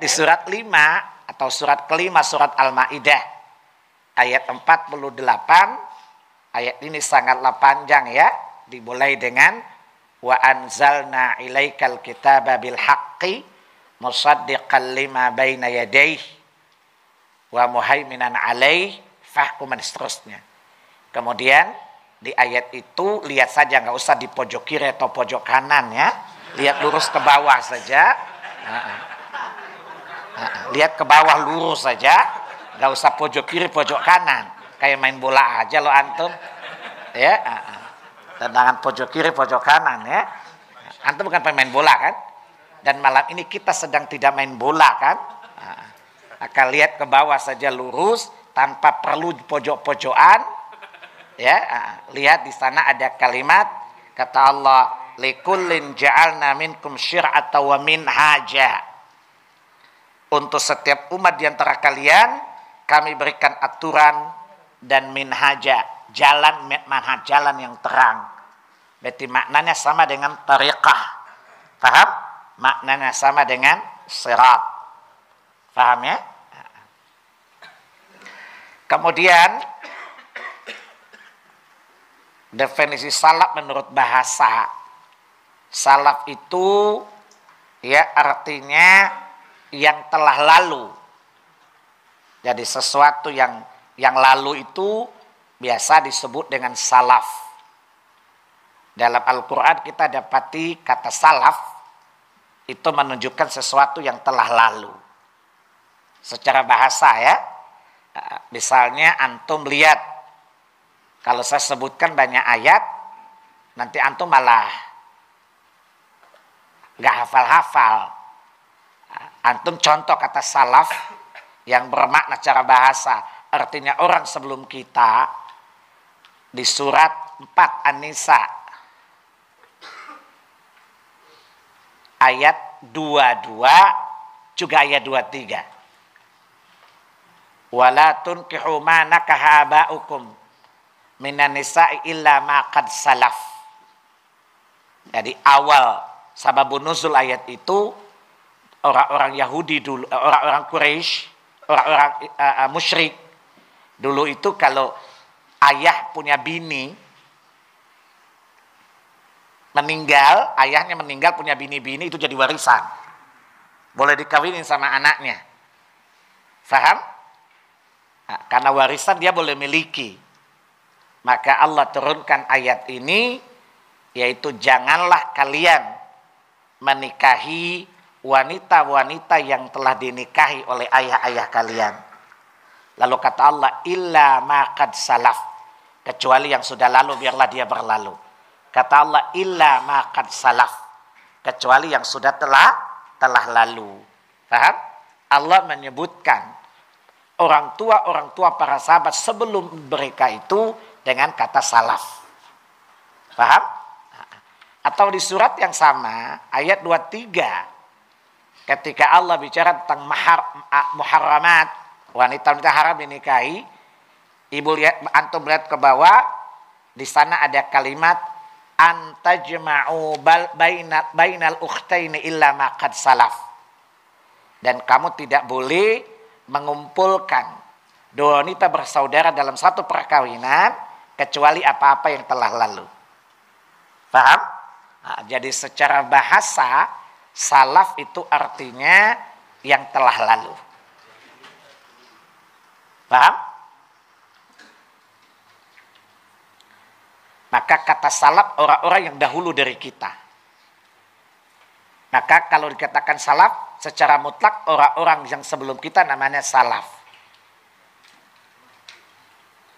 Di surat 5 atau surat kelima surat Al-Maidah ayat 48 ayat ini sangatlah panjang ya. Dimulai dengan wa anzalna ilaikal kitaba bil haqqi musaddiqan lima baina yadayhi wa muhaiminan alaih. Fahkum dan seterusnya. Kemudian di ayat itu lihat saja nggak usah di pojok kiri atau pojok kanan ya. Lihat lurus ke bawah saja lihat ke bawah lurus saja. Nggak usah pojok kiri pojok kanan. Kayak main bola aja lo antum. Ya tendangan pojok kiri pojok kanan ya. Antum bukan pemain bola kan? Dan malam ini kita sedang tidak main bola kan? Akan lihat ke bawah saja lurus tanpa perlu pojok-pojokan. Ya lihat di sana ada kalimat kata Allah likullin ja'alna minkum syir'ata wa minhaja untuk setiap umat di antara kalian kami berikan aturan dan minhaja jalan manhaj jalan yang terang. Berarti maknanya sama dengan tariqah. Paham maknanya sama dengan sirat. Paham ya? Kemudian definisi salaf menurut bahasa. Salaf itu ya artinya yang telah lalu. Jadi sesuatu yang yang lalu itu biasa disebut dengan salaf. Dalam Al-Quran kita dapati kata salaf itu menunjukkan sesuatu yang telah lalu. Secara bahasa ya, misalnya antum lihat, kalau saya sebutkan banyak ayat, nanti antum malah nggak hafal-hafal Antum contoh kata salaf yang bermakna cara bahasa. Artinya orang sebelum kita di surat 4 An-Nisa ayat 22 juga ayat 23. Wala tunkihu ma nakaha aba'ukum minan nisa'i illa ma qad salaf. Jadi awal sababun nuzul ayat itu orang-orang Yahudi dulu, eh, orang-orang Quraisy, orang-orang uh, uh, musyrik dulu itu kalau ayah punya bini meninggal, ayahnya meninggal punya bini-bini itu jadi warisan. Boleh dikawinin sama anaknya. Faham? Nah, karena warisan dia boleh miliki. Maka Allah turunkan ayat ini yaitu janganlah kalian menikahi wanita-wanita yang telah dinikahi oleh ayah-ayah kalian. Lalu kata Allah, illa maqad salaf. Kecuali yang sudah lalu, biarlah dia berlalu. Kata Allah, illa maqad salaf. Kecuali yang sudah telah telah lalu. Paham? Allah menyebutkan orang tua-orang tua para sahabat sebelum mereka itu dengan kata salaf. Paham? Atau di surat yang sama, ayat 23, ketika Allah bicara tentang mahar, muharramat, wanita-wanita haram dinikahi, ibu lihat antum lihat ke bawah, di sana ada kalimat antajma'u bainal bainal ukhtaini illa ma qad salaf. Dan kamu tidak boleh mengumpulkan dua wanita bersaudara dalam satu perkawinan kecuali apa-apa yang telah lalu. Paham? Nah, jadi secara bahasa Salaf itu artinya yang telah lalu. Paham? Maka kata salaf orang-orang yang dahulu dari kita. Maka kalau dikatakan salaf secara mutlak orang-orang yang sebelum kita namanya salaf.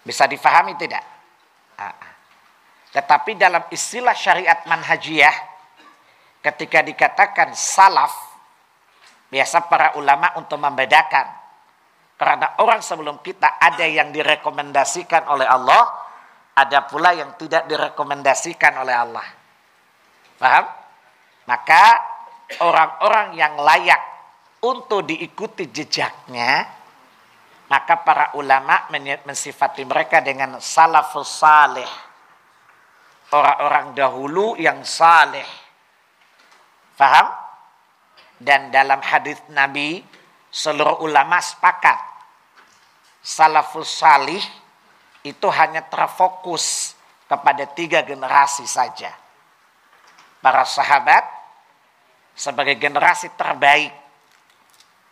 Bisa difahami tidak? Ah, ah. Tetapi dalam istilah syariat manhajiyah ketika dikatakan salaf, biasa para ulama untuk membedakan. Karena orang sebelum kita ada yang direkomendasikan oleh Allah, ada pula yang tidak direkomendasikan oleh Allah. Paham? Maka orang-orang yang layak untuk diikuti jejaknya, maka para ulama mensifati mereka dengan salafus salih. Orang-orang dahulu yang saleh Paham? Dan dalam hadis Nabi, seluruh ulama sepakat. Salafus salih itu hanya terfokus kepada tiga generasi saja. Para sahabat sebagai generasi terbaik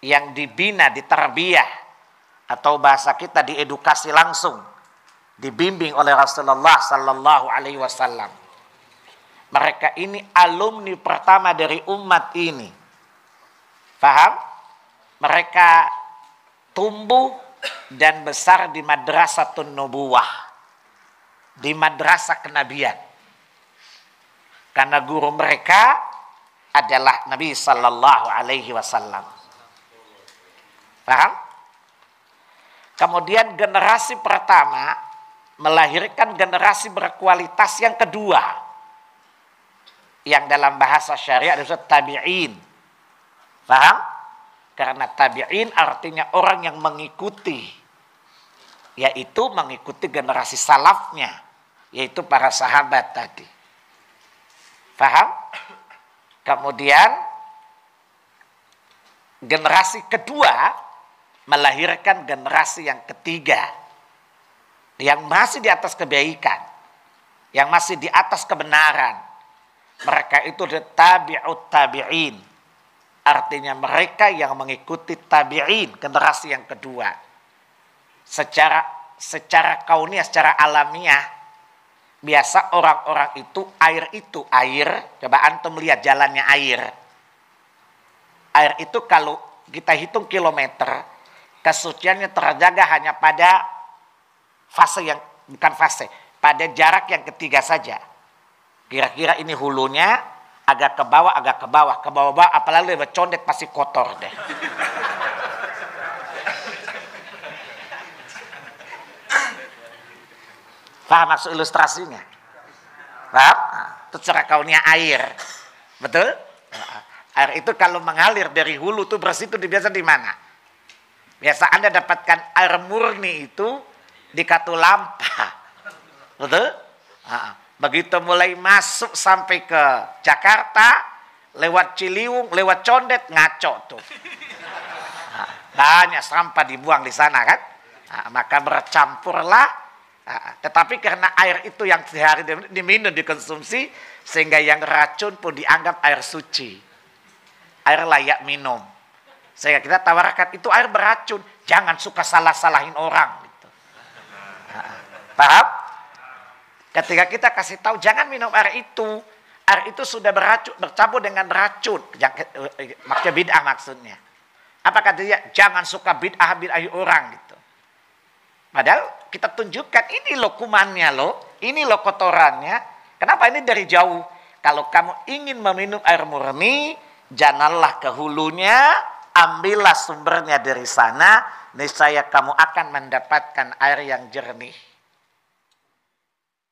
yang dibina, diterbiah, atau bahasa kita diedukasi langsung, dibimbing oleh Rasulullah Sallallahu Alaihi Wasallam. Mereka ini alumni pertama dari umat ini. Faham? Mereka tumbuh dan besar di madrasah nubuwah. Di madrasah kenabian. Karena guru mereka adalah Nabi Sallallahu Alaihi Wasallam. Paham? Kemudian generasi pertama melahirkan generasi berkualitas yang kedua. Yang dalam bahasa syariat disebut tabi'in. Paham? Karena tabi'in artinya orang yang mengikuti. Yaitu mengikuti generasi salafnya. Yaitu para sahabat tadi. Paham? Kemudian generasi kedua melahirkan generasi yang ketiga yang masih di atas kebaikan, yang masih di atas kebenaran. Mereka itu tabi'ut tabi'in. Artinya mereka yang mengikuti tabi'in, generasi yang kedua. Secara secara kauniyah, secara alamiah, biasa orang-orang itu air itu air, coba antum lihat jalannya air. Air itu kalau kita hitung kilometer, kesuciannya terjaga hanya pada fase yang bukan fase, pada jarak yang ketiga saja. Kira-kira ini hulunya agak ke bawah, agak ke bawah, ke bawah-bawah, apalagi lewat condet pasti kotor deh. Paham maksud ilustrasinya? Paham? Cara kaunya air. Betul? Air itu kalau mengalir dari hulu tuh bersih itu biasa di mana? Biasa Anda dapatkan air murni itu di Katulampa. Betul? Begitu mulai masuk sampai ke Jakarta, lewat Ciliwung, lewat Condet, ngaco tuh. banyak sampah dibuang di sana kan. maka bercampurlah. tetapi karena air itu yang sehari diminum, dikonsumsi, sehingga yang racun pun dianggap air suci. Air layak minum. Sehingga kita tawarkan itu air beracun, jangan suka salah-salahin orang. Gitu. Paham? Ketika kita kasih tahu jangan minum air itu, air itu sudah beracun, bercampur dengan racun. Maksudnya bid'ah maksudnya. Apa kata dia? Jangan suka bid'ah bid'ah orang gitu. Padahal kita tunjukkan ini loh kumannya loh, ini loh kotorannya. Kenapa ini dari jauh? Kalau kamu ingin meminum air murni, janganlah ke hulunya, ambillah sumbernya dari sana, niscaya kamu akan mendapatkan air yang jernih.